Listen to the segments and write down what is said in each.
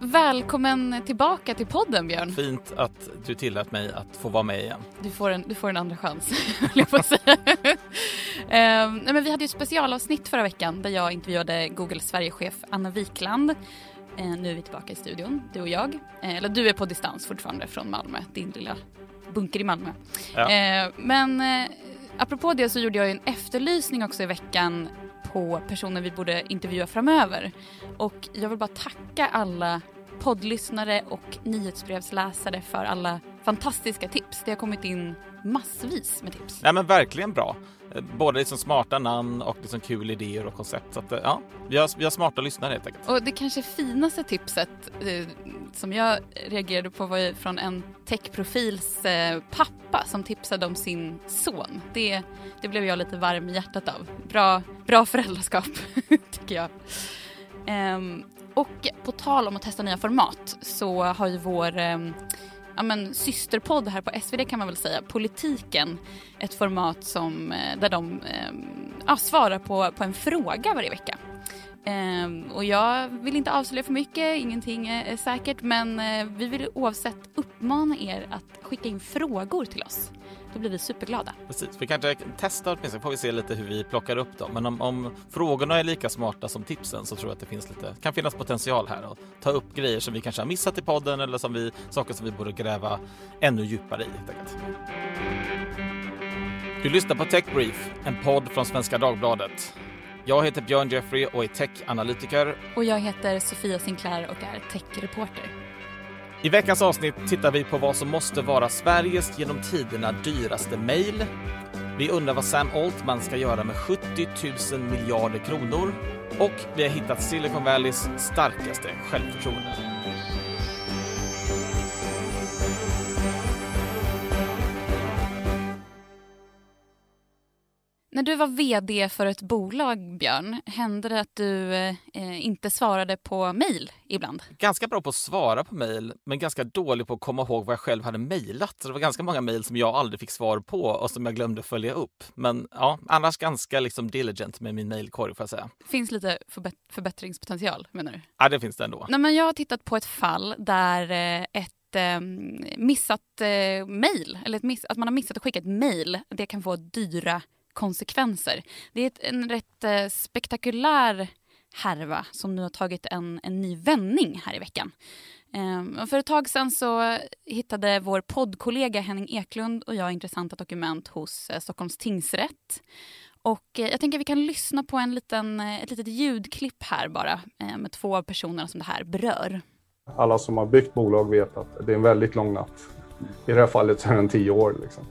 Välkommen tillbaka till podden Björn. Fint att du tillät mig att få vara med igen. Du får en, du får en andra chans, höll jag på att säga. eh, men vi hade ju specialavsnitt förra veckan där jag intervjuade Google Sverigechef Anna Wikland. Eh, nu är vi tillbaka i studion, du och jag. Eh, eller du är på distans fortfarande från Malmö, din lilla bunker i Malmö. Ja. Eh, men eh, apropå det så gjorde jag en efterlysning också i veckan på personer vi borde intervjua framöver. Och jag vill bara tacka alla poddlyssnare och nyhetsbrevsläsare för alla fantastiska tips. Det har kommit in massvis med tips. Nej men verkligen bra. Eh, Både liksom smarta namn och liksom kul idéer och koncept. Så att, eh, ja, vi har, vi har smarta lyssnare helt enkelt. Och det kanske finaste tipset eh, som jag reagerade på var ju från en techprofils eh, pappa som tipsade om sin son. Det, det blev jag lite varm i hjärtat av. Bra, bra föräldraskap, tycker jag. Ehm, och på tal om att testa nya format så har ju vår ehm, ja, men, systerpodd här på SvD kan man väl säga, Politiken, ett format som, eh, där de eh, ja, svarar på, på en fråga varje vecka. Ehm, och jag vill inte avslöja för mycket, ingenting är, är säkert, men eh, vi vill oavsett uppmana er att skicka in frågor till oss. Då blir vi superglada. Precis. Vi kanske testar åtminstone, får vi se lite hur vi plockar upp dem. Men om, om frågorna är lika smarta som tipsen så tror jag att det finns lite, kan finnas potential här att ta upp grejer som vi kanske har missat i podden eller som vi, saker som vi borde gräva ännu djupare i helt enkelt. Du lyssnar på Tech Brief, en podd från Svenska Dagbladet. Jag heter Björn Jeffrey och är tech-analytiker. Och jag heter Sofia Sinclair och är techreporter. I veckans avsnitt tittar vi på vad som måste vara Sveriges genom tiderna dyraste mejl. Vi undrar vad Sam Altman ska göra med 70 000 miljarder kronor. Och vi har hittat Silicon Valleys starkaste självförtroende. När du var VD för ett bolag, Björn, hände det att du eh, inte svarade på mejl ibland? Ganska bra på att svara på mejl, men ganska dålig på att komma ihåg vad jag själv hade mejlat. Det var ganska många mejl som jag aldrig fick svar på och som jag glömde följa upp. Men ja, annars ganska liksom diligent med min mejlkorg får jag säga. Finns lite förbätt- förbättringspotential, menar du? Ja, det finns det ändå. Nej, men jag har tittat på ett fall där eh, ett eh, missat eh, mejl, eller ett miss, att man har missat att skicka ett mejl, det kan få dyra konsekvenser. Det är ett, en rätt eh, spektakulär härva som nu har tagit en, en ny vändning här i veckan. Eh, för ett tag sedan så hittade vår poddkollega Henning Eklund och jag intressanta dokument hos eh, Stockholms tingsrätt. Och eh, jag tänker att vi kan lyssna på en liten, eh, ett litet ljudklipp här bara eh, med två av personerna som det här berör. Alla som har byggt bolag vet att det är en väldigt lång natt. I det här fallet så är den tio år. Liksom.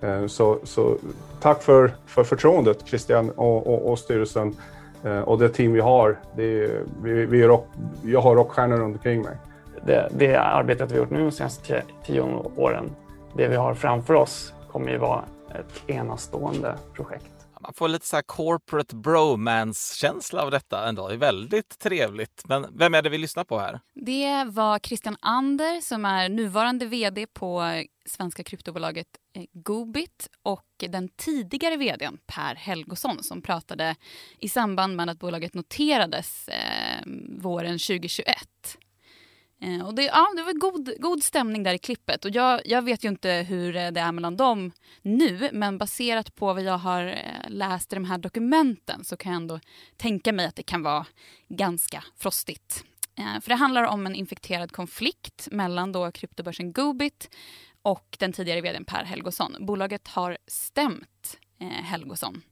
Eh, så, så tack för, för förtroendet Christian och, och, och styrelsen eh, och det team vi har. Det är, vi, vi är rock, jag har rockstjärnor runt omkring mig. det, det arbetet vi gjort nu de senaste tio åren, det vi har framför oss kommer ju vara ett enastående projekt. Man får lite så här corporate bromance-känsla av detta ändå. Det är väldigt trevligt. Men vem är det vi lyssnar på här? Det var Christian Ander som är nuvarande vd på svenska kryptobolaget eh, Gobit och den tidigare vdn Per Helgosson som pratade i samband med att bolaget noterades eh, våren 2021. Eh, och det, ja, det var god, god stämning där i klippet. Och jag, jag vet ju inte hur eh, det är mellan dem nu men baserat på vad jag har eh, läst i de här dokumenten så kan jag ändå tänka mig att det kan vara ganska frostigt. Eh, För det handlar om en infekterad konflikt mellan då kryptobörsen Goobit och den tidigare vdn Per Helgosson. Bolaget har stämt eh, Helgosson.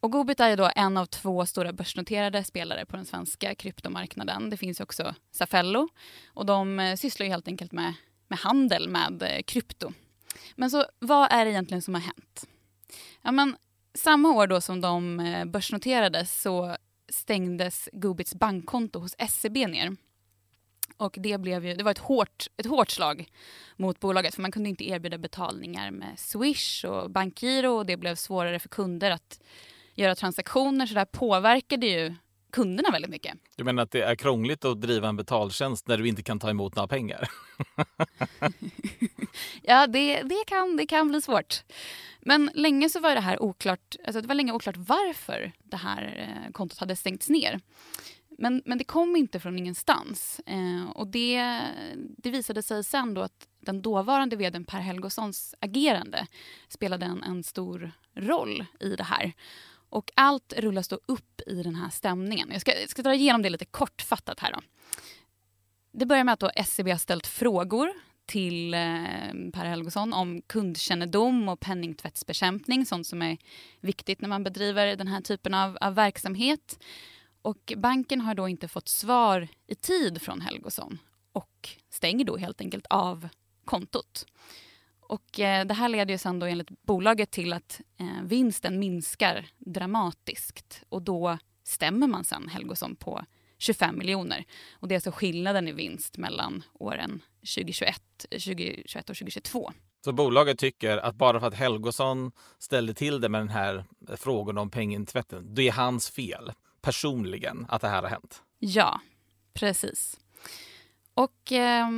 Och Gobit är ju då en av två stora börsnoterade spelare på den svenska kryptomarknaden. Det finns också Safello och de eh, sysslar ju helt enkelt med, med handel med eh, krypto. Men så vad är det egentligen som har hänt? Ja, men, samma år då som de eh, börsnoterades så stängdes Gobits bankkonto hos SEB ner. Och det, blev ju, det var ett hårt, ett hårt slag mot bolaget för man kunde inte erbjuda betalningar med Swish och Bankgiro och det blev svårare för kunder att göra transaktioner så det här påverkade ju kunderna väldigt mycket. Du menar att det är krångligt att driva en betaltjänst när du inte kan ta emot några pengar? Ja, det, det, kan, det kan bli svårt. Men länge så var det här oklart, alltså det var länge oklart varför det här eh, kontot hade stängts ner. men, men det kom inte från ingenstans. Eh, och det, det visade sig sen då att den dåvarande vdn Per Helgosons agerande spelade en, en stor roll i det här. Och allt rullas då upp i den här stämningen. Jag ska, jag ska dra igenom det lite kortfattat här. Då. Det börjar med att då SCB har ställt frågor till eh, Per Helgesson om kundkännedom och penningtvättsbekämpning, sånt som är viktigt när man bedriver den här typen av, av verksamhet. Och banken har då inte fått svar i tid från Helgesson och stänger då helt enkelt av kontot. Och eh, det här leder ju sen då enligt bolaget till att eh, vinsten minskar dramatiskt och då stämmer man sen Helgosson på 25 miljoner. Och det är alltså skillnaden i vinst mellan åren 2021, 2021 och 2022. Så bolaget tycker att bara för att Helgosson ställde till det med den här frågan om pengintvätten, det är hans fel personligen att det här har hänt? Ja, precis. Och eh,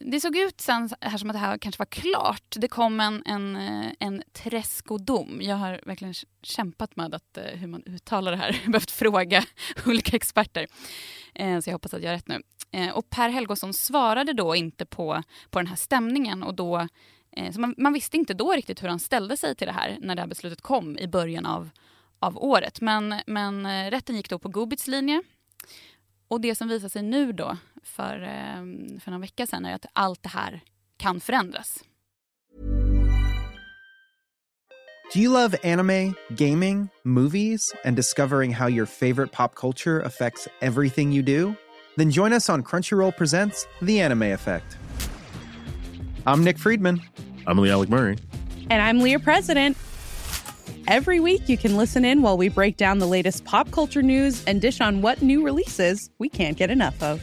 Det såg ut sen här som att det här kanske var klart. Det kom en, en, eh, en träskodom. Jag har verkligen kämpat med att, eh, hur man uttalar det här. Jag har behövt fråga olika experter. Eh, så jag hoppas att jag har rätt nu. Eh, och Per Helgosson svarade då inte på, på den här stämningen. Och då, eh, så man, man, visste inte då riktigt hur han ställde sig till det här när det här beslutet kom i början av, av året. Men, men eh, rätten gick då på Gubits linje. Och det som visar sig nu då, för, eh, för någon vecka sedan, är att allt det här kan förändras. Do you love anime, gaming, movies, and discovering how your favorite pop culture affects everything you do? Then join us on Crunchyroll Presents The Anime Effect. I'm Nick Friedman. I'm Lee Alec Murray. And I'm Leah President. Every week, you can listen in while we break down the latest pop culture news and dish on what new releases we can't get enough of.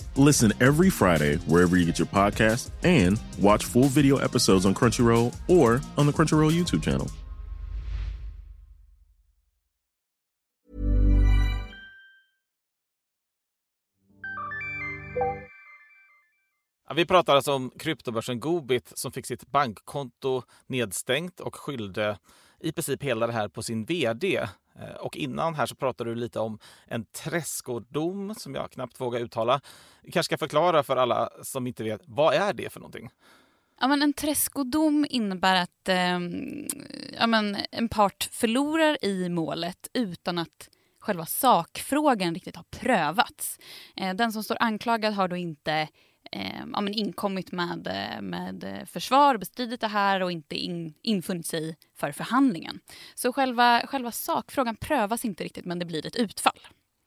Listen every Friday wherever you get your podcast and watch full video episodes on Crunchyroll or on the Crunchyroll YouTube channel. Vi pratar alltså om kryptobörsen Gobit som fick sitt bankkonto nedstängt och skyllde i princip hela det här på sin vd. Eh, och innan här så pratade du lite om en träskodom som jag knappt vågar uttala. Du kanske ska förklara för alla som inte vet, vad är det för någonting? Ja, men en träskodom innebär att eh, ja, men en part förlorar i målet utan att själva sakfrågan riktigt har prövats. Eh, den som står anklagad har då inte eh, ja, men inkommit med, eh, med försvar, bestridit det här och inte in, infunnit sig för förhandlingen. Så själva, själva sakfrågan prövas inte riktigt men det blir ett utfall.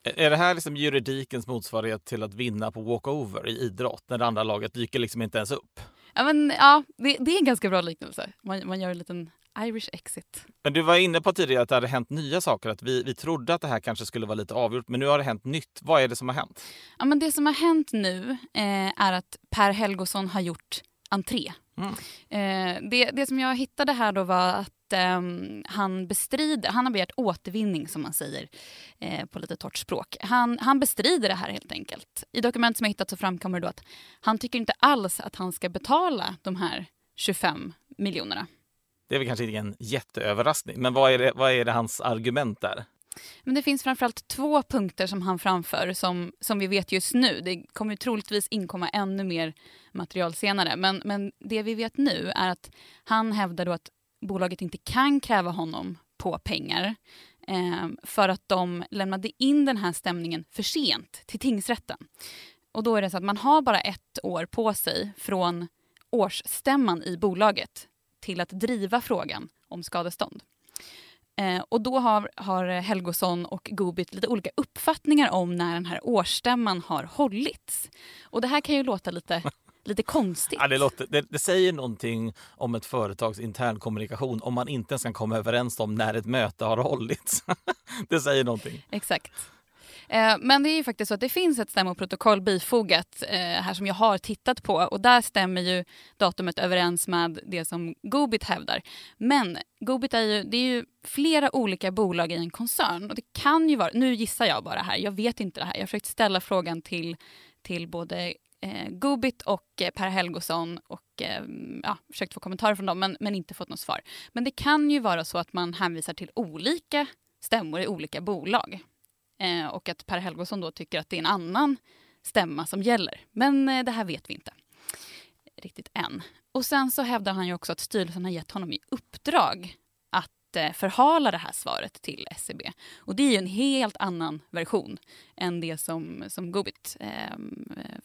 Är det här liksom juridikens motsvarighet till att vinna på walkover i idrott när det andra laget dyker liksom inte ens upp? Ja, men, ja det, det är en ganska bra liknelse. Man, man gör en liten Irish exit. Men du var inne på tidigare att det hade hänt nya saker, att vi, vi trodde att det här kanske skulle vara lite avgjort, men nu har det hänt nytt. Vad är det som har hänt? Ja, men det som har hänt nu eh, är att Per Helgosson har gjort entré. Mm. Eh, det, det som jag hittade här då var att eh, han bestrider, han har begärt återvinning som man säger eh, på lite torrt språk. Han, han bestrider det här helt enkelt. I dokument som jag hittat så framkommer det då att han tycker inte alls att han ska betala de här 25 miljonerna. Det är väl kanske ingen jätteöverraskning, men vad är det, vad är det hans argument där? Men det finns framförallt två punkter som han framför som, som vi vet just nu. Det kommer troligtvis inkomma ännu mer material senare. Men, men det vi vet nu är att han hävdar då att bolaget inte kan kräva honom på pengar eh, för att de lämnade in den här stämningen för sent till tingsrätten. Och då är det så att man har bara ett år på sig från årsstämman i bolaget till att driva frågan om skadestånd. Eh, och då har, har Helgosson och Gobit lite olika uppfattningar om när den här årsstämman har hållits. Och det här kan ju låta lite lite konstigt. Ja, det, låter, det, det, säger någonting om ett företags intern kommunikation om man inte ens kan komma överens om när ett möte har hållits. det säger någonting. Exakt. Eh, men det är ju faktiskt så att det finns ett stämmoprotokoll bifogat eh, här som jag har tittat på och där stämmer ju datumet överens med det som Gobit hävdar. Men Gobit är ju, det är ju flera olika bolag i en koncern och det kan ju vara, nu gissar jag bara här, jag vet inte det här, jag har försökt ställa frågan till, till både eh, Gobit och eh, Per Helgosson och eh, ja, försökt få kommentarer från dem men, men inte fått något svar. Men det kan ju vara så att man hänvisar till olika stämmor i olika bolag. Eh, och att Per Helgosson då tycker att det är en annan stämma som gäller. Men eh, det här vet vi inte riktigt än. Och sen så hävdar han ju också att styrelsen har gett honom i uppdrag att eh, förhala det här svaret till SCB. Och det är ju en helt annan version än det som, som Gobit eh,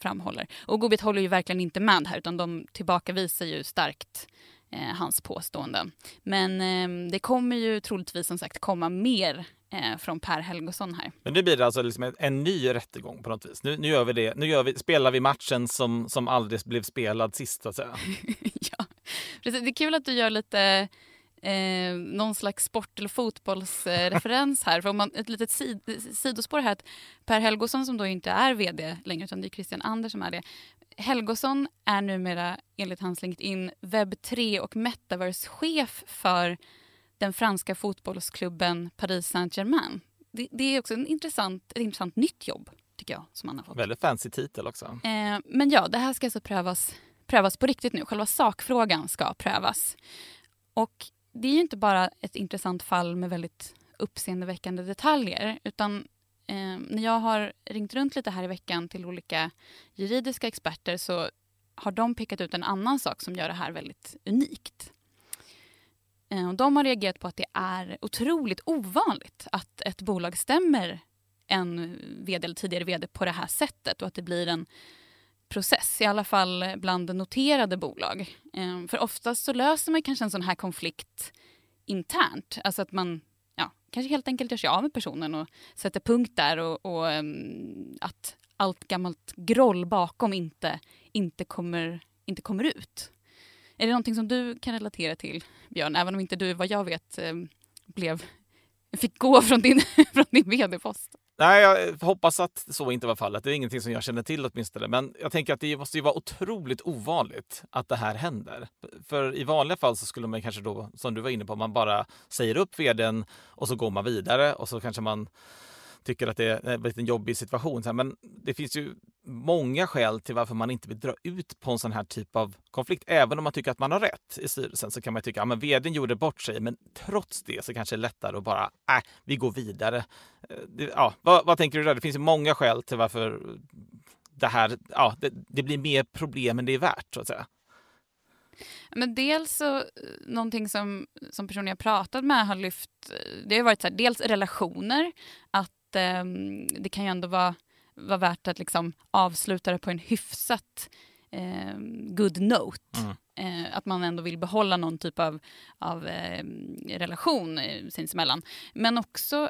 framhåller. Och Gobit håller ju verkligen inte med här utan de tillbakavisar ju starkt eh, hans påståenden. Men eh, det kommer ju troligtvis som sagt komma mer eh, från Per Helgosson här. Men nu blir det alltså liksom en, en ny rättegång på något vis. Nu, nu, gör vi det. Nu gör vi, spelar vi matchen som, som aldrig blev spelad sist så att säga. ja, precis. Det är kul att du gör lite eh, någon slags sport eller fotbollsreferens här. För om man, ett litet sid, sidospår här att Per Helgosson som då inte är vd längre utan det är Christian Anders som är det. Helgosson är numera enligt hans LinkedIn webb3 och metaverse-chef för den franska fotbollsklubben Paris Saint-Germain. Det, det, är också en intressant, ett intressant nytt jobb tycker jag som han har fått. Väldigt fancy titel också. Eh, men ja, det här ska alltså prövas, prövas på riktigt nu. Själva sakfrågan ska prövas. Och det är ju inte bara ett intressant fall med väldigt uppseendeväckande detaljer utan eh, när jag har ringt runt lite här i veckan till olika juridiska experter så har de pekat ut en annan sak som gör det här väldigt unikt. Eh, och de har reagerat på att det är otroligt ovanligt att ett bolag stämmer en vd eller tidigare vd på det här sättet och att det blir en process, i alla fall bland noterade bolag. Eh, för oftast så löser man kanske en sån här konflikt internt. Alltså att man kanske helt enkelt gör sig av med personen och sätter punkt där och, och um, att allt gammalt groll bakom inte, inte, kommer, inte kommer ut. Är det någonting som du kan relatera till, Björn? Även om inte du, vad jag vet, ehm, blev, fick gå från din, från din vd-post. Nej, jag hoppas att så inte var fallet. Det är ingenting som jag känner till åtminstone. Men jag tänker att det måste ju vara otroligt ovanligt att det här händer. För i vanliga fall så skulle man kanske då, som du var inne på, man bara säger upp vdn och så går man vidare och så kanske man tycker att det är en jobbig situation. Men det finns ju många skäl till varför man inte vill dra ut på en sån här typ av konflikt. Även om man tycker att man har rätt i styrelsen så kan man tycka att ja, vdn gjorde bort sig. Men trots det så kanske det är lättare att bara, äh, vi går vidare. Eh, ja, vad, vad tänker du där? Det finns ju många skäl till varför det här, ja, det, det blir mer problem än det är värt så att säga. Men dels så, eh, någonting som, som personer jag pratat med har lyft, eh, det har varit så här, dels relationer, att eh, det kan ju ändå vara, vara värt att liksom avsluta det på en hyfsat eh, good note. Mm eh, att man ändå vill behålla någon typ av, av eh, relation sinsemellan. Men också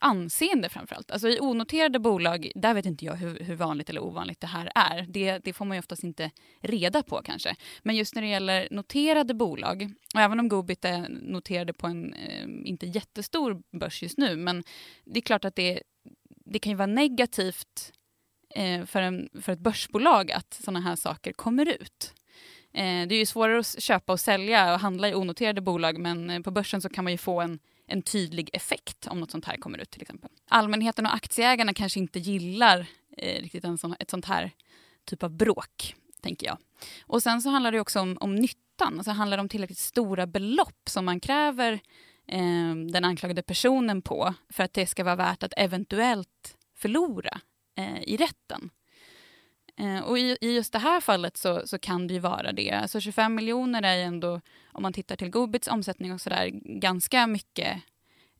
anseende framförallt. Alltså i onoterade bolag, där vet inte jag hur, hur vanligt eller ovanligt det här är. Det, det får man ju oftast inte reda på kanske. Men just när det gäller noterade bolag, och även om Gobit är noterade på en eh, inte jättestor börs just nu, men det är klart att det, det kan ju vara negativt Eh, för, en, för ett börsbolag att sådana här saker kommer ut. Eh, det är ju svårare att köpa och sälja och handla i onoterade bolag men eh, på börsen så kan man ju få en, en tydlig effekt om något sånt här kommer ut till exempel. Allmänheten och aktieägarna kanske inte gillar eh, riktigt en sån, ett sånt här typ av bråk, tänker jag. Och sen så handlar det också om, om nyttan, alltså handlar det om tillräckligt stora belopp som man kräver eh, den anklagade personen på för att det ska vara värt att eventuellt förlora eh, i rätten. Eh, och i, i, just det här fallet så, så, kan det ju vara det. Alltså 25 miljoner är ju ändå, om man tittar till Gobits omsättning och sådär, ganska mycket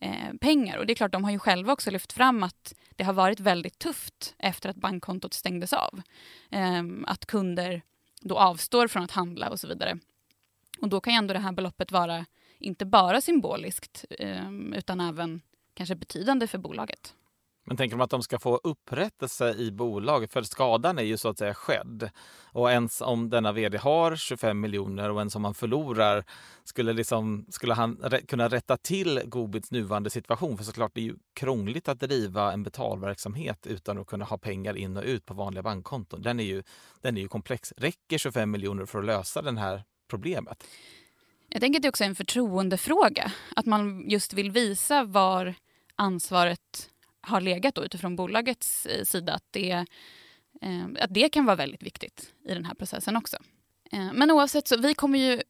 eh, pengar. Och det är klart, de har ju själva också lyft fram att det har varit väldigt tufft efter att bankkontot stängdes av. Eh, att kunder då avstår från att handla och så vidare. Och då kan ju ändå det här beloppet vara inte bara symboliskt eh, utan även kanske betydande för bolaget. Men tänker de att de ska få upprättelse i bolaget? För skadan är ju så att säga skedd. Och ens om denna vd har 25 miljoner och ens om han förlorar skulle, liksom, skulle han kunna rätta till Gobits nuvarande situation? För såklart, det är ju krångligt att driva en betalverksamhet utan att kunna ha pengar in och ut på vanliga bankkonton. Den är ju, den är ju komplex. Räcker 25 miljoner för att lösa det här problemet? Jag tänker att det också är en förtroendefråga. Att man just vill visa var ansvaret har legat då, utifrån bolagets eh, sida. Att det, eh, att det kan vara väldigt viktigt i den här processen också. Eh, men oavsett, så vi kommer ju,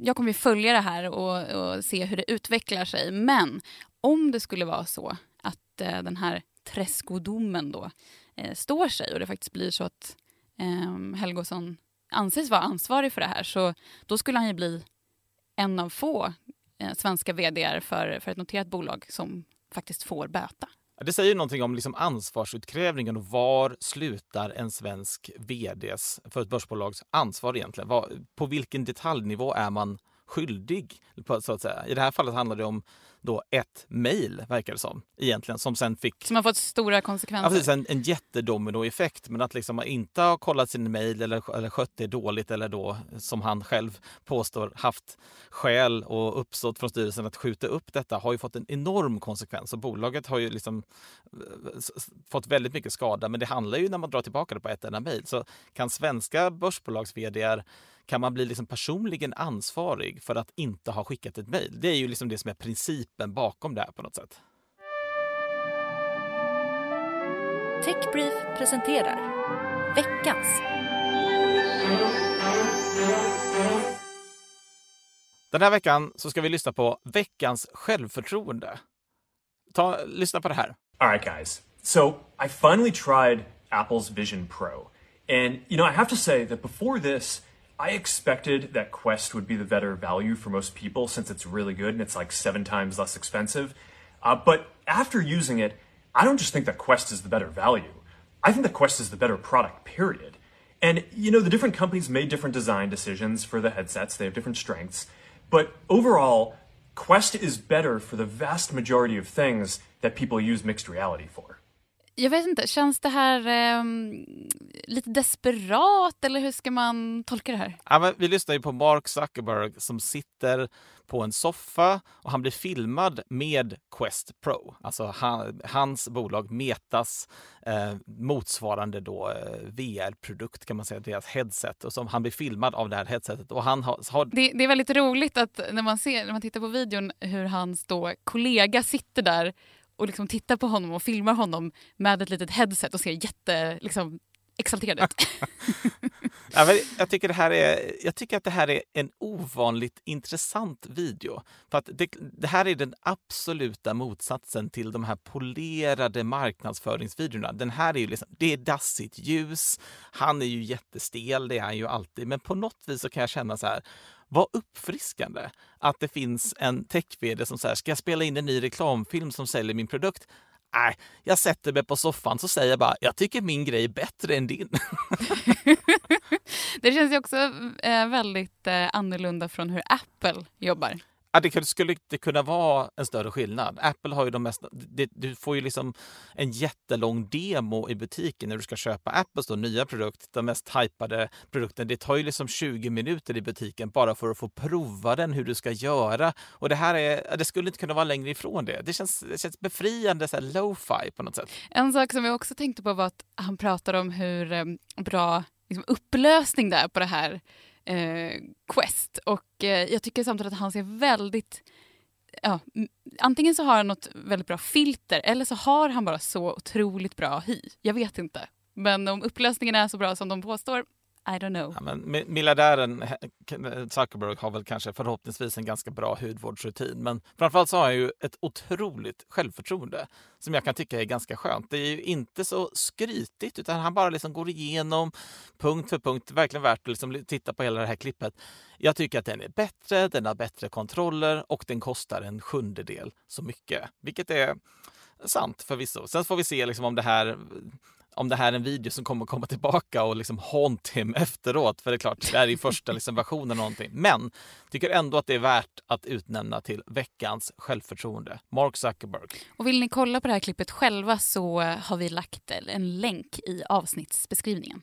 jag kommer ju följa det här och, och se hur det utvecklar sig. Men om det skulle vara så att eh, den här träskodomen då eh, står sig och det faktiskt blir så att eh, Helgosson anses vara ansvarig för det här så då skulle han ju bli en av få eh, svenska vd för, för ett noterat bolag som faktiskt får böta. Det säger någonting om liksom ansvarsutkrävningen och var slutar en svensk vds för ett börsbolags ansvar egentligen? Var, på vilken detaljnivå är man skyldig? Så att säga. I det här fallet handlar det om då ett mejl, verkar det som, egentligen, som sen fick... Som har fått stora konsekvenser? Ja, precis, en, en jättedominoeffekt. Men att liksom inte ha kollat sin mejl eller, eller skött det dåligt eller då, som han själv påstår, haft skäl och uppsåt från styrelsen att skjuta upp detta har ju fått en enorm konsekvens. Och bolaget har ju liksom eh, fått väldigt mycket skada. Men det handlar ju när man drar tillbaka det på ett enda mejl. Så kan svenska börsbolags vd kan man bli liksom personligen ansvarig för att inte ha skickat ett mejl? Det är ju liksom det som är principen bakom det här på något sätt. Techbrief presenterar veckans. Den här veckan så ska vi lyssna på veckans självförtroende. Ta, lyssna på det här. All right guys. So I finally tried Apple's Vision Pro. And you know, I have to say that before this I expected that Quest would be the better value for most people since it's really good and it's like seven times less expensive. Uh, but after using it, I don't just think that Quest is the better value. I think that Quest is the better product, period. And, you know, the different companies made different design decisions for the headsets, they have different strengths. But overall, Quest is better for the vast majority of things that people use mixed reality for. Jag vet inte, känns det här eh, lite desperat eller hur ska man tolka det här? Ja, vi lyssnar ju på Mark Zuckerberg som sitter på en soffa och han blir filmad med Quest Pro, alltså han, hans bolag Metas eh, motsvarande då eh, VR-produkt kan man säga, deras headset och som han blir filmad av det här headsetet och han har, har... Det, det, är väldigt roligt att när man ser, när man tittar på videon hur hans då kollega sitter där och liksom tittar på honom och filmar honom med ett litet headset och ser jätte liksom, exalterad ut. ja, jag, tycker det här är, jag tycker att det här är en ovanligt intressant video. För att det, det, här är den absoluta motsatsen till de här polerade marknadsföringsvideorna. Den här är ju liksom, det är dassigt ljus, han är ju jättestel, det är han ju alltid. Men på något vis så kan jag känna så här, vad uppfriskande att det finns en tech som säger ska jag spela in en ny reklamfilm som säljer min produkt? Nej, jag sätter mig på soffan så säger jag bara jag tycker min grej är bättre än din. det känns ju också eh, väldigt eh, annorlunda från hur Apple jobbar. Ja, det skulle inte kunna vara en större skillnad. Apple har ju de mest... Det, du får ju liksom en jättelång demo i butiken när du ska köpa Apples då, nya produkt, den mest hypade produkten. Det tar ju liksom 20 minuter i butiken bara för att få prova den, hur du ska göra. Och det här är, det skulle inte kunna vara längre ifrån det. Det känns, det känns befriande, så lo-fi på något sätt. En sak som jag också tänkte på var att han pratar om hur eh, bra liksom, upplösning det är på det här eh, Quest. Och eh, jag tycker samtidigt att han ser väldigt... Ja, antingen så har han något väldigt bra filter eller så har han bara så otroligt bra hy. Jag vet inte. Men om upplösningen är så bra som de påstår, i don't know. Ja, men miljardären Zuckerberg har väl kanske förhoppningsvis en ganska bra hudvårdsrutin. Men framförallt så har han ju ett otroligt självförtroende som jag kan tycka är ganska skönt. Det är ju inte så skrytigt utan han bara liksom går igenom punkt för punkt. Verkligen värt att liksom titta på hela det här klippet. Jag tycker att den är bättre, den har bättre kontroller och den kostar en sjundedel så mycket. Vilket är sant förvisso. Sen får vi se liksom om det här om det här är en video som kommer komma tillbaka och liksom haunt him efteråt. För det är klart, det här är ju första liksom versionen av någonting. Men tycker ändå att det är värt att utnämna till veckans självförtroende. Mark Zuckerberg. Och vill ni kolla på det här klippet själva så har vi lagt en länk i avsnittsbeskrivningen.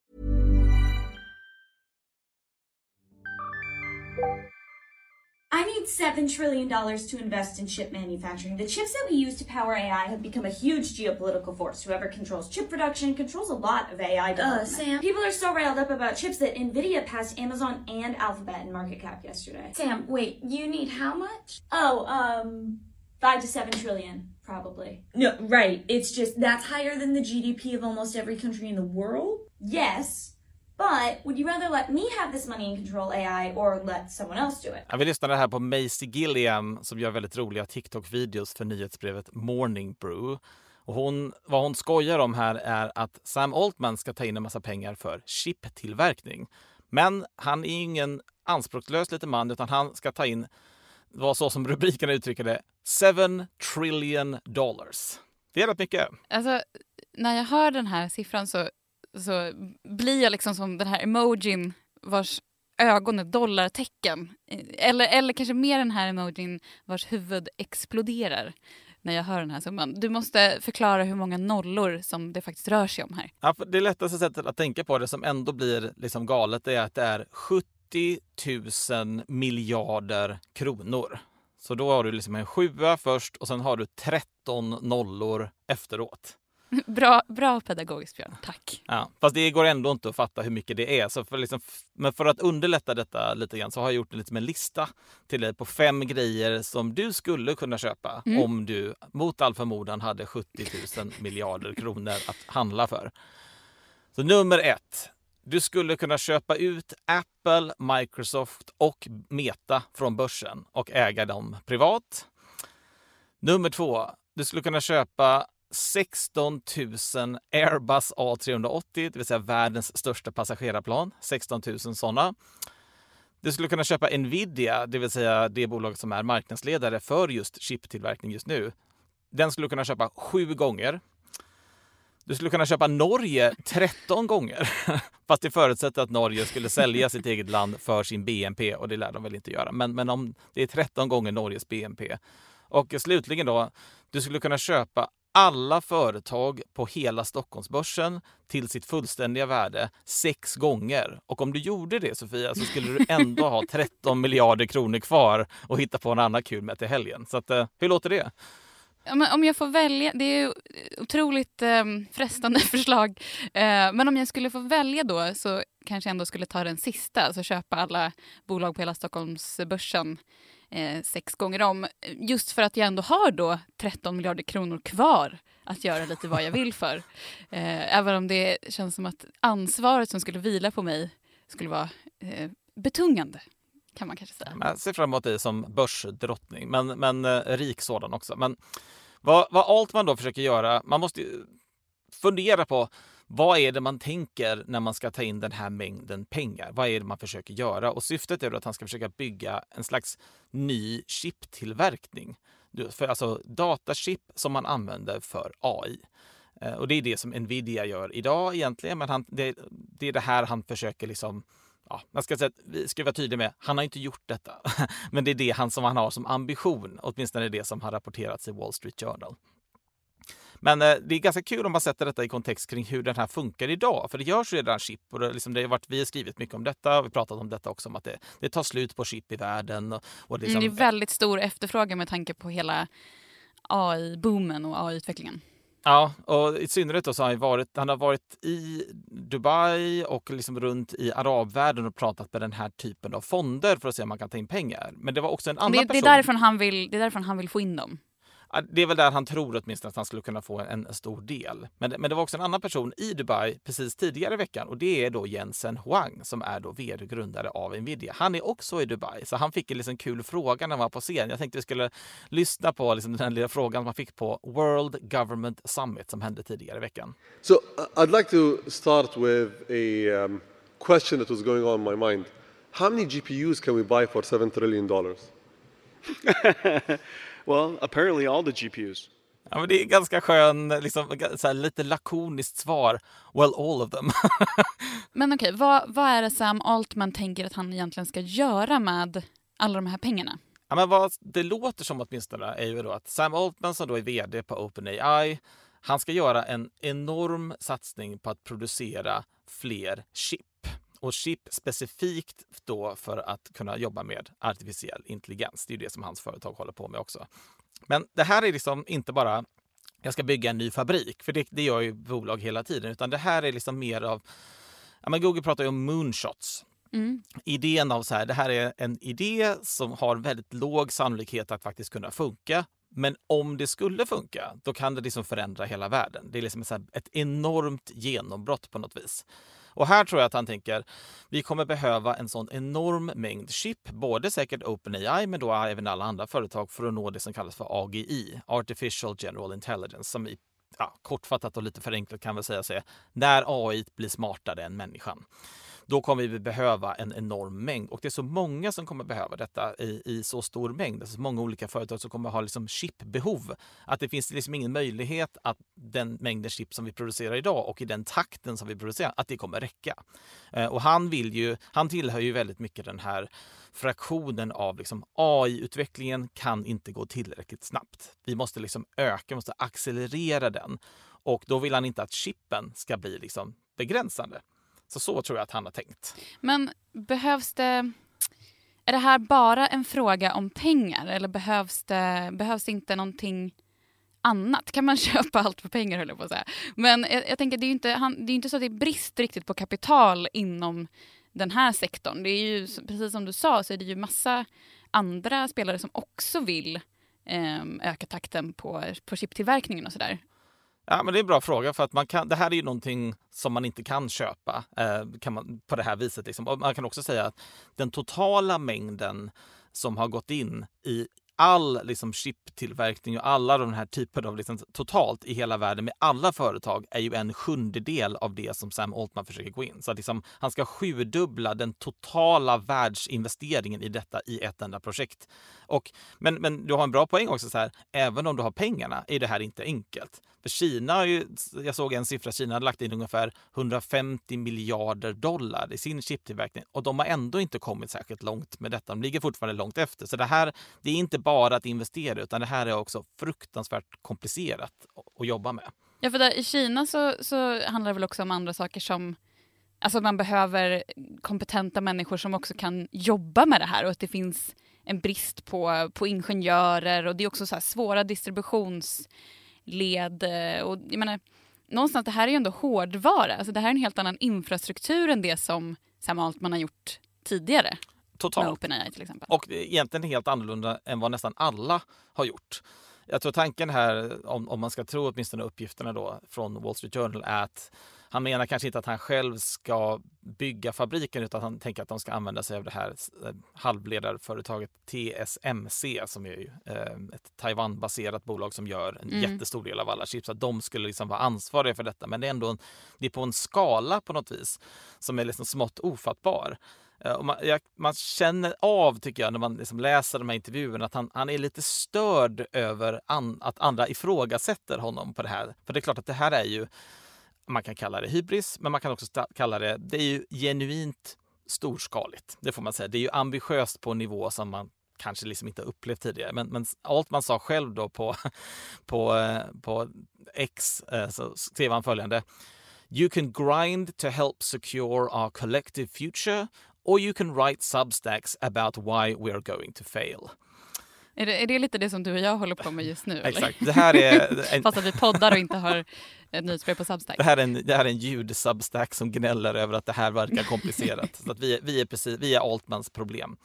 I need $7 trillion to invest in chip manufacturing. The chips that we use to power AI have become a huge geopolitical force. Whoever controls chip production controls a lot of AI development. Uh, Sam. People are so riled up about chips that NVIDIA passed Amazon and Alphabet in market cap yesterday. Sam, wait, you need how much? Oh, um, five to seven trillion, probably. No, right. It's just that's higher than the GDP of almost every country in the world. Yes. But would you rather let me have this money and control AI or let someone else do it? Ja, vi lyssnade här på Maisie Gilliam som gör väldigt roliga TikTok-videos för nyhetsbrevet Morning Brew. Och hon, vad hon skojar om här är att Sam Altman ska ta in en massa pengar för chiptillverkning. Men han är ingen anspråkslös liten man utan han ska ta in, var så som rubriken uttrycker det, 7 trillion dollars. Det är rätt mycket. Alltså, när jag hör den här siffran så så blir jag liksom som den här emojin vars ögon är dollartecken. Eller, eller kanske mer den här emojin vars huvud exploderar när jag hör den här summan. Du måste förklara hur många nollor som det faktiskt rör sig om här. Ja, det lättaste sättet att tänka på det som ändå blir liksom galet är att det är 70 000 miljarder kronor. Så då har du liksom en sjua först och sen har du 13 nollor efteråt. Bra, bra pedagogiskt Björn, tack. Ja, fast det går ändå inte att fatta hur mycket det är. Så för liksom, men för att underlätta detta lite grann så har jag gjort en, liksom en lista till dig på fem grejer som du skulle kunna köpa mm. om du mot all förmodan hade 70 000 miljarder kronor att handla för. Så nummer ett. Du skulle kunna köpa ut Apple, Microsoft och Meta från börsen och äga dem privat. Nummer två. Du skulle kunna köpa 16 000 Airbus A380, det vill säga världens största passagerarplan. 16 000 sådana. Du skulle kunna köpa Nvidia, det vill säga det bolag som är marknadsledare för just chiptillverkning just nu. Den skulle du kunna köpa sju gånger. Du skulle kunna köpa Norge 13 gånger. Fast det förutsätter att Norge skulle sälja sitt eget land för sin BNP och det lär de väl inte göra. Men, men om det är 13 gånger Norges BNP. Och slutligen då, du skulle kunna köpa alla företag på hela Stockholmsbörsen till sitt fullständiga värde sex gånger. Och om du gjorde det Sofia så skulle du ändå ha 13 miljarder kronor kvar och hitta på en annan kul med till helgen. Så att, eh, hur låter det? Om jag får välja, det är otroligt eh, frestande förslag. Eh, men om jag skulle få välja då så kanske jag ändå skulle ta den sista, alltså köpa alla bolag på hela Stockholmsbörsen eh, sex gånger om. Just för att jag ändå har då 13 miljarder kronor kvar att göra lite vad jag vill för. Eh, även om det känns som att ansvaret som skulle vila på mig skulle vara eh, betungande. Kan man kanske säga. Jag ser fram emot dig som börsdrottning, men, men eh, rik sådan också. Men vad, vad Altman då försöker göra, man måste fundera på vad är det man tänker när man ska ta in den här mängden pengar? Vad är det man försöker göra? Och syftet är att han ska försöka bygga en slags ny chiptillverkning. För alltså datachip som man använder för AI. Eh, och det är det som Nvidia gör idag egentligen, men han, det, det är det här han försöker liksom Ja, man ska, säga, vi ska vara tydlig med, han har inte gjort detta. Men det är det han som han har som ambition, åtminstone det som har rapporterats i Wall Street Journal. Men eh, det är ganska kul om man sätter detta i kontext kring hur den här funkar idag. För det görs redan chip och det, liksom, det har varit, vi har skrivit mycket om detta. Vi pratat om detta också, om att det, det tar slut på chip i världen. Och, och det, liksom, mm, det är väldigt stor efterfrågan med tanke på hela AI-boomen och AI-utvecklingen. Ja, och i synnerhet då så har han varit, han har varit i Dubai och liksom runt i arabvärlden och pratat med den här typen av fonder för att se om man kan ta in pengar. Men det var också en annan det, person. Det är därifrån han vill, det är därifrån han vill få in dem. Det är väl där han tror åtminstone att han skulle kunna få en, stor del. Men, men det var också en annan person i Dubai precis tidigare i veckan och det är då Jensen Huang som är då vd och grundare av Nvidia. Han är också i Dubai så han fick en liksom kul fråga när han var på scen. Jag tänkte vi skulle lyssna på liksom den lilla frågan man fick på World Government Summit som hände tidigare i veckan. So uh, I'd like to start with a um, question that was going on in my mind. How many GPUs can we buy for 7 trillion dollars? well, apparently all the GPUs. Ja, men det är ganska skön, liksom, så här, lite lakoniskt svar. Well, all of them. men okej, okay, vad, vad är det Sam Altman tänker att han egentligen ska göra med alla de här pengarna? Ja, men vad det låter som åtminstone är ju då att Sam Altman som då är vd på OpenAI, han ska göra en enorm satsning på att producera fler chip och chip specifikt då för att kunna jobba med artificiell intelligens. Det är det som hans företag håller på med också. Men det här är liksom inte bara jag ska bygga en ny fabrik, för det, det gör ju bolag hela tiden, utan det här är liksom mer av Ja, men Google pratar ju om moonshots. Mm. Idén av så här, det här är en idé som har väldigt låg sannolikhet att faktiskt kunna funka. Men om det skulle funka, då kan det liksom förändra hela världen. Det är liksom ett enormt genombrott på något vis. Och här tror jag att han tänker, vi kommer behöva en sån enorm mängd chip, både säkert OpenAI men då även alla andra företag för att nå det som kallas för AGI, Artificial General Intelligence, som i ja, kortfattat och lite förenklat kan väl säga sig, när AI blir smartare än människan då kommer vi behöva en enorm mängd. Och det är så många som kommer behöva detta i, i så stor mängd. Det är så många olika företag som kommer ha liksom chipbehov. Att det finns liksom ingen möjlighet att den mängden chip som vi producerar idag och i den takten som vi producerar, att det kommer räcka. Eh, och han vill ju, han tillhör ju väldigt mycket den här fraktionen av liksom AI-utvecklingen kan inte gå tillräckligt snabbt. Vi måste liksom öka, vi måste accelerera den. Och då vill han inte att chippen ska bli liksom begränsande. Så så tror jag att han har tänkt. Men behövs det... Är det här bara en fråga om pengar eller behövs det, behövs det inte någonting annat? Kan man köpa allt för pengar höll jag på att säga. Men jag, jag tänker det är ju inte, han, det är inte så att det är brist riktigt på kapital inom den här sektorn. Det är ju precis som du sa så är det ju massa andra spelare som också vill eh, öka takten på, på chiptillverkningen och sådär. Ja, men det är en bra fråga för att man kan, det här är ju någonting som man inte kan köpa eh, kan man, på det här viset. Liksom. Och man kan också säga att den totala mängden som har gått in i all liksom, chiptillverkning och alla de här typerna av liksom, totalt i hela världen med alla företag är ju en sjundedel av det som Sam Altman försöker gå in. Så att, liksom, han ska sjudubbla den totala världsinvesteringen i detta i ett enda projekt. Och, men, men du har en bra poäng också, så här, även om du har pengarna är det här inte enkelt. För Kina, jag såg en siffra, Kina hade lagt in ungefär 150 miljarder dollar i sin chiptillverkning och de har ändå inte kommit särskilt långt med detta. De ligger fortfarande långt efter. Så det här, det är inte bara att investera utan det här är också fruktansvärt komplicerat att jobba med. Ja, för där, i Kina så, så handlar det väl också om andra saker som Alltså man behöver kompetenta människor som också kan jobba med det här och att det finns en brist på, på ingenjörer och det är också så svåra distributions led. Eh, och jag menar, någonstans, det här är ju ändå hårdvara. Alltså det här är en helt annan infrastruktur än det som Sam Altman har gjort tidigare. Totalt. Med OpenAI till exempel. Och egentligen helt annorlunda än vad nästan alla har gjort. Jag tror tanken här, om, om man ska tro åtminstone uppgifterna då från Wall Street Journal, är att han menar kanske inte att han själv ska bygga fabriken utan han tänker att de ska använda sig av det här eh, halvledarföretaget TSMC som är ju eh, ett Taiwan-baserat bolag som gör en mm. jättestor del av alla chips. Att de skulle liksom vara ansvariga för detta. Men det är ändå en, det är på en skala på något vis som är liksom smått ofattbar. Eh, och man, jag, man, känner av, tycker jag, när man liksom läser de här intervjuerna att han, han är lite störd över an, att andra ifrågasätter honom på det här. För det är klart att det här är ju man kan kalla det hybris, men man kan också kalla det, det är ju genuint storskaligt. Det får man säga. Det är ju ambitiöst på en nivå som man kanske liksom inte upplevt tidigare. Men, men allt man sa själv då på, på, eh, på X eh, så skrev han följande. You can grind to help secure our collective future or you can write substacks about why we are going to fail. Är det, är det lite det som du och jag håller på med just nu? Exakt. Det här är en... Fast att vi poddar och inte har ett nyhetsbrev på Substack. Det här är en, det här är en ljud-Substack som gnäller över att det här verkar komplicerat. så att vi, vi, är precis, vi är Altmans problem.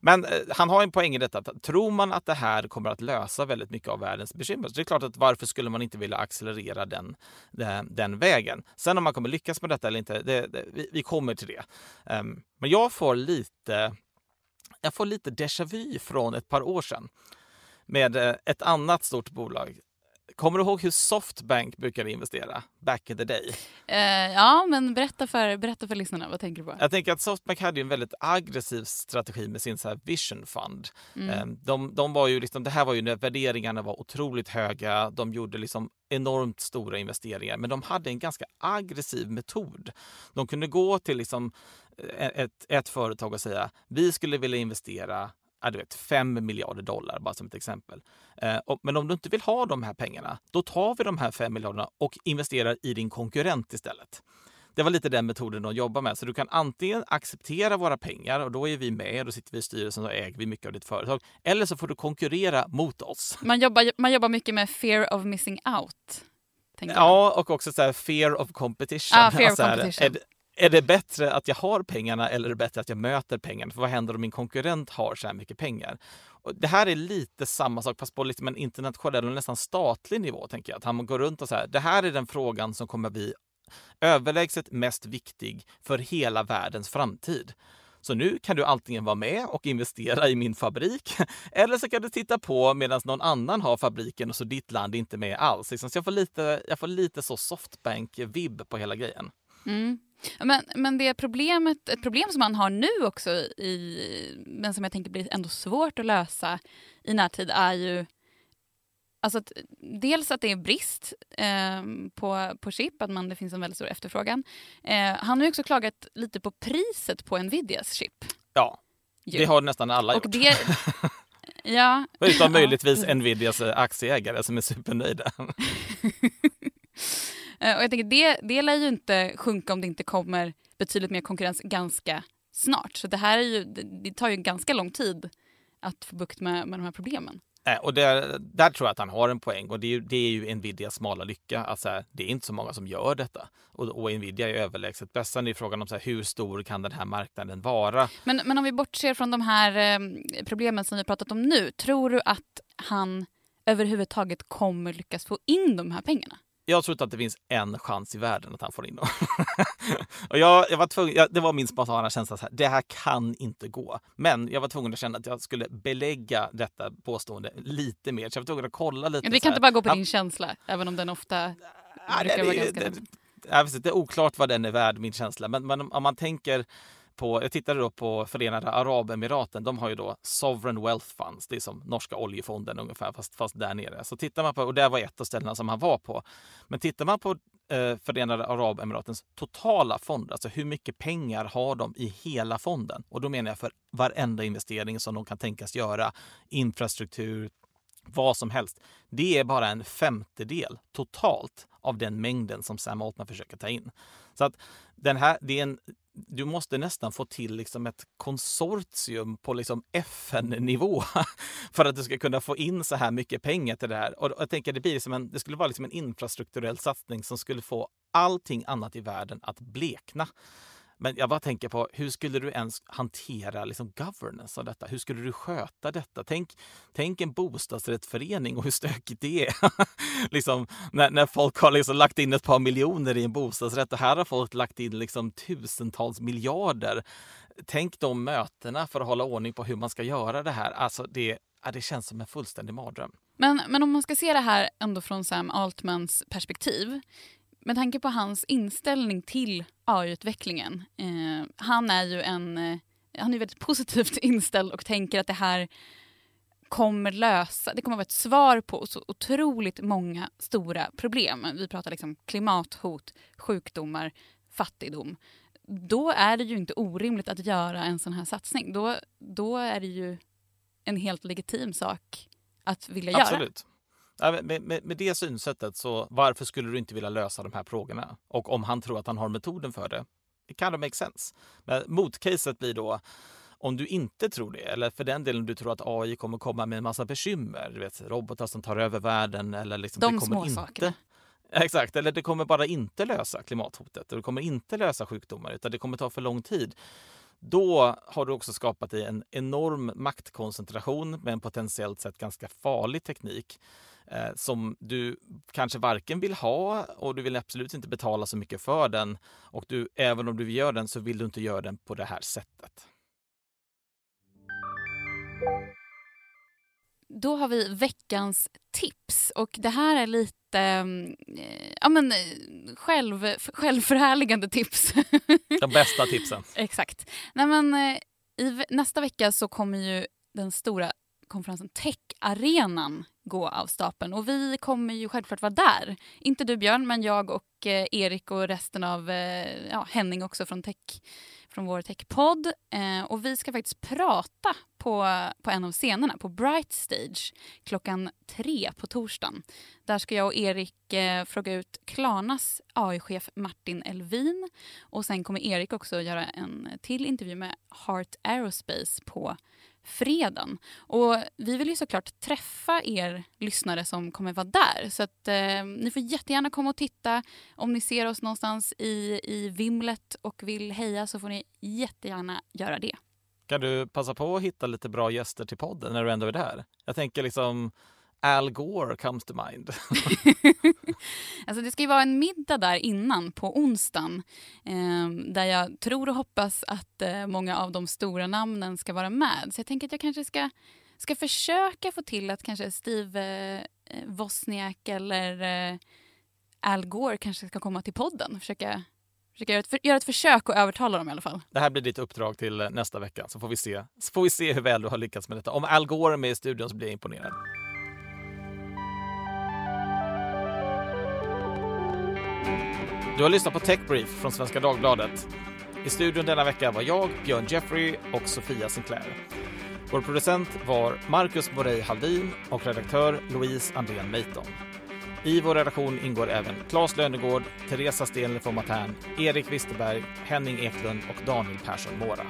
Men eh, han har en poäng i detta. Att, tror man att det här kommer att lösa väldigt mycket av världens bekymmer så det är klart att varför skulle man inte vilja accelerera den, den, den vägen? Sen om man kommer lyckas med detta eller inte, det, det, vi, vi, kommer till det. Um, men jag får lite jag får lite déjà vu från ett par år sedan med eh, ett annat stort bolag. Kommer du ihåg hur Softbank brukade investera back in the day? Uh, ja, men berätta för, berätta för lyssnarna. Vad tänker du på? Jag tänker att Softbank hade en väldigt aggressiv strategi med sin så här Vision Fund. Mm. Um, de, de, var ju liksom, det här var ju när värderingarna var otroligt höga. De gjorde liksom enormt stora investeringar, men de hade en ganska aggressiv metod. De kunde gå till liksom eh, ett, ett företag och säga vi skulle vilja investera ja, du vet, 5 miljarder dollar, bara som ett exempel. Eh, och, men om du inte vill ha de här pengarna, då tar vi de här 5 miljarderna och investerar i din konkurrent istället. Det var lite den metoden de jobbar med. Så du kan antingen acceptera våra pengar och då är vi med, då sitter vi i styrelsen och äger vi mycket av ditt företag. Eller så får du konkurrera mot oss. Man jobbar, man jobbar mycket med fear of missing out. Ja, och också så här, fear of competition. Ah, fear of competition. Här, är det bättre att jag har pengarna eller är det bättre att jag möter pengarna? För vad händer om min konkurrent har så här mycket pengar? Och det här är lite samma sak fast på liksom en internationell och nästan statlig nivå. tänker jag. Att han går runt och säger det här är den frågan som kommer bli överlägset mest viktig för hela världens framtid. Så nu kan du antingen vara med och investera i min fabrik eller så kan du titta på medan någon annan har fabriken och så ditt land är inte med alls. Liksom, så jag får lite, jag får lite så softbank-vibb på hela grejen. Mm. Men, men det problemet, ett problem som man har nu också, i, men som jag tänker blir ändå svårt att lösa i närtid är ju Alltså att, dels att det är brist eh, på, på chip, att man, det finns en väldigt stor efterfrågan. Eh, han har också klagat lite på priset på Nvidias chip. Ja, jo. det har nästan alla Och gjort. Det, ja. Utom möjligtvis Nvidias aktieägare som är supernöjda. Eh, och jag tänker, det, det lär ju inte sjunka om det inte kommer betydligt mer konkurrens ganska snart. Så det här är ju, det tar ju ganska lång tid att få bukt med, med de här problemen. Eh, och där, där tror jag att han har en poäng och det är ju, det är ju Nvidias smala lycka. Att så här, det är inte så många som gör detta. Och, och Nvidia är överlägset bäst. Sen är frågan om så här, hur stor kan den här marknaden vara? Men, men om vi bortser från de här eh, problemen som vi pratat om nu. Tror du att han överhuvudtaget kommer lyckas få in de här pengarna? Jag tror inte att det finns en chans i världen att han får in dem. och jag, jag var tvungen, jag, det var min spontana känsla, så här, det här kan inte gå. Men jag var tvungen att känna att jag skulle belägga detta påstående lite mer. Så jag var tvungen att kolla lite. Vi kan inte bara gå på din känsla, även om den ofta brukar vara ganska... Det, det, det är oklart vad den är värd, min känsla. Men, men om man tänker på, jag tittade då på Förenade Arabemiraten. De har ju då Sovereign Wealth Funds. Det är som norska oljefonden ungefär, fast, fast där nere. Så tittar man på, och det var ett av ställena som han var på. Men tittar man på eh, Förenade Arabemiratens totala fond, alltså hur mycket pengar har de i hela fonden? Och då menar jag för varenda investering som de kan tänkas göra, infrastruktur, vad som helst. Det är bara en femtedel totalt av den mängden som Sam Altman försöker ta in. Så att den här, det är en du måste nästan få till liksom ett konsortium på liksom FN-nivå för att du ska kunna få in så här mycket pengar till det här. Och jag tänker det, blir som en, det skulle vara liksom en infrastrukturell satsning som skulle få allting annat i världen att blekna. Men jag bara tänker på hur skulle du ens hantera liksom governance av detta? Hur skulle du sköta detta? Tänk, tänk en bostadsrättsförening och hur stökigt det är. liksom, när, när folk har liksom lagt in ett par miljoner i en bostadsrätt och här har folk lagt in liksom tusentals miljarder. Tänk de mötena för att hålla ordning på hur man ska göra det här. Alltså det, ja, det känns som en fullständig mardröm. Men, men om man ska se det här ändå från Sam Altmans perspektiv med tanke på hans inställning till AI-utvecklingen. Eh, han är ju en, eh, han är väldigt positivt inställd och tänker att det här kommer lösa, det kommer vara ett svar på så otroligt många stora problem. Vi pratar liksom klimathot, sjukdomar, fattigdom. Då är det ju inte orimligt att göra en sån här satsning. Då, då är det ju en helt legitim sak att vilja Absolut. göra. Absolut. Med, med, med, det synsättet, så varför skulle du inte vilja lösa de här frågorna? Och om han tror att han har metoden för det, det kan det make sense. Men motcaset blir då om du inte tror det, eller för den delen du tror att AI kommer komma med en massa bekymmer, du vet robotar som tar över världen eller liksom de det kommer inte. Exakt, eller det kommer bara inte lösa klimathotet och det kommer inte lösa sjukdomar utan det kommer ta för lång tid då har du också skapat dig en enorm maktkoncentration med en potentiellt sett ganska farlig teknik eh, som du kanske varken vill ha och du vill absolut inte betala så mycket för den. Och du, även om du gör den så vill du inte göra den på det här sättet. Då har vi veckans tips och det här är lite eh, ja, men, själv, självförhärligande tips. De bästa tipsen. Exakt. Nej, men, eh, I nästa vecka så kommer ju den stora konferensen Tech-arenan gå av stapeln. Och vi kommer ju självklart vara där. Inte du Björn, men jag och eh, Erik och resten av eh, ja, Henning också från, tech, från vår techpodd. Eh, och vi ska faktiskt prata på, på en av scenerna, på Bright Stage, klockan tre på torsdagen. Där ska jag och Erik eh, fråga ut Klarnas AI-chef Martin Elvin. Och sen kommer Erik också göra en till intervju med Heart Aerospace på fredagen. Och vi vill ju såklart träffa er lyssnare som kommer vara där. Så att eh, ni får jättegärna komma och titta. Om ni ser oss någonstans i, i vimlet och vill heja så får ni jättegärna göra det. Kan du passa på att hitta lite bra gäster till podden när du ändå är där? Jag tänker liksom Al Gore comes to mind. alltså det ska ju vara en middag där innan på onsdagen eh, där jag tror och hoppas att eh, många av de stora namnen ska vara med. Så jag tänker att jag kanske ska, ska försöka få till att kanske Steve eh, Wozniak eller eh, Al Gore kanske ska komma till podden. Försöka, försöka göra, ett, för, göra ett försök att övertala dem i alla fall. Det här blir ditt uppdrag till eh, nästa vecka så får vi se, så får vi se hur väl du har lyckats med detta. Om Al Gore är med i studion så blir jag imponerad. Du har lyssnat på Techbrief från Svenska Dagbladet. I studion denna vecka var jag, Björn Jeffrey och Sofia Sinclair. Vår producent var Marcus Borei Haldin och redaktör Louise Andrén Meiton. I vår redaktion ingår även Claes Lönegård, Teresa Stenler von Matern, Erik Wisterberg, Henning Eklund och Daniel Persson Mora.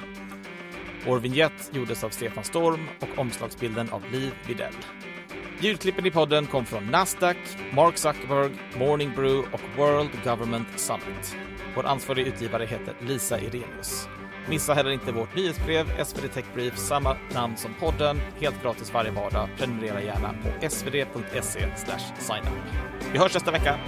Vår vignett gjordes av Stefan Storm och omslagsbilden av Liv Videll. Ljudklippen i podden kom från Nasdaq, Mark Zuckerberg, Morning Brew och World Government Summit. Vår ansvariga utgivare heter Lisa Irenius. Missa heller inte vårt nyhetsbrev, SvD Tech Brief, samma namn som podden, helt gratis varje vardag. Prenumerera gärna på svd.se signup. Vi hörs nästa vecka.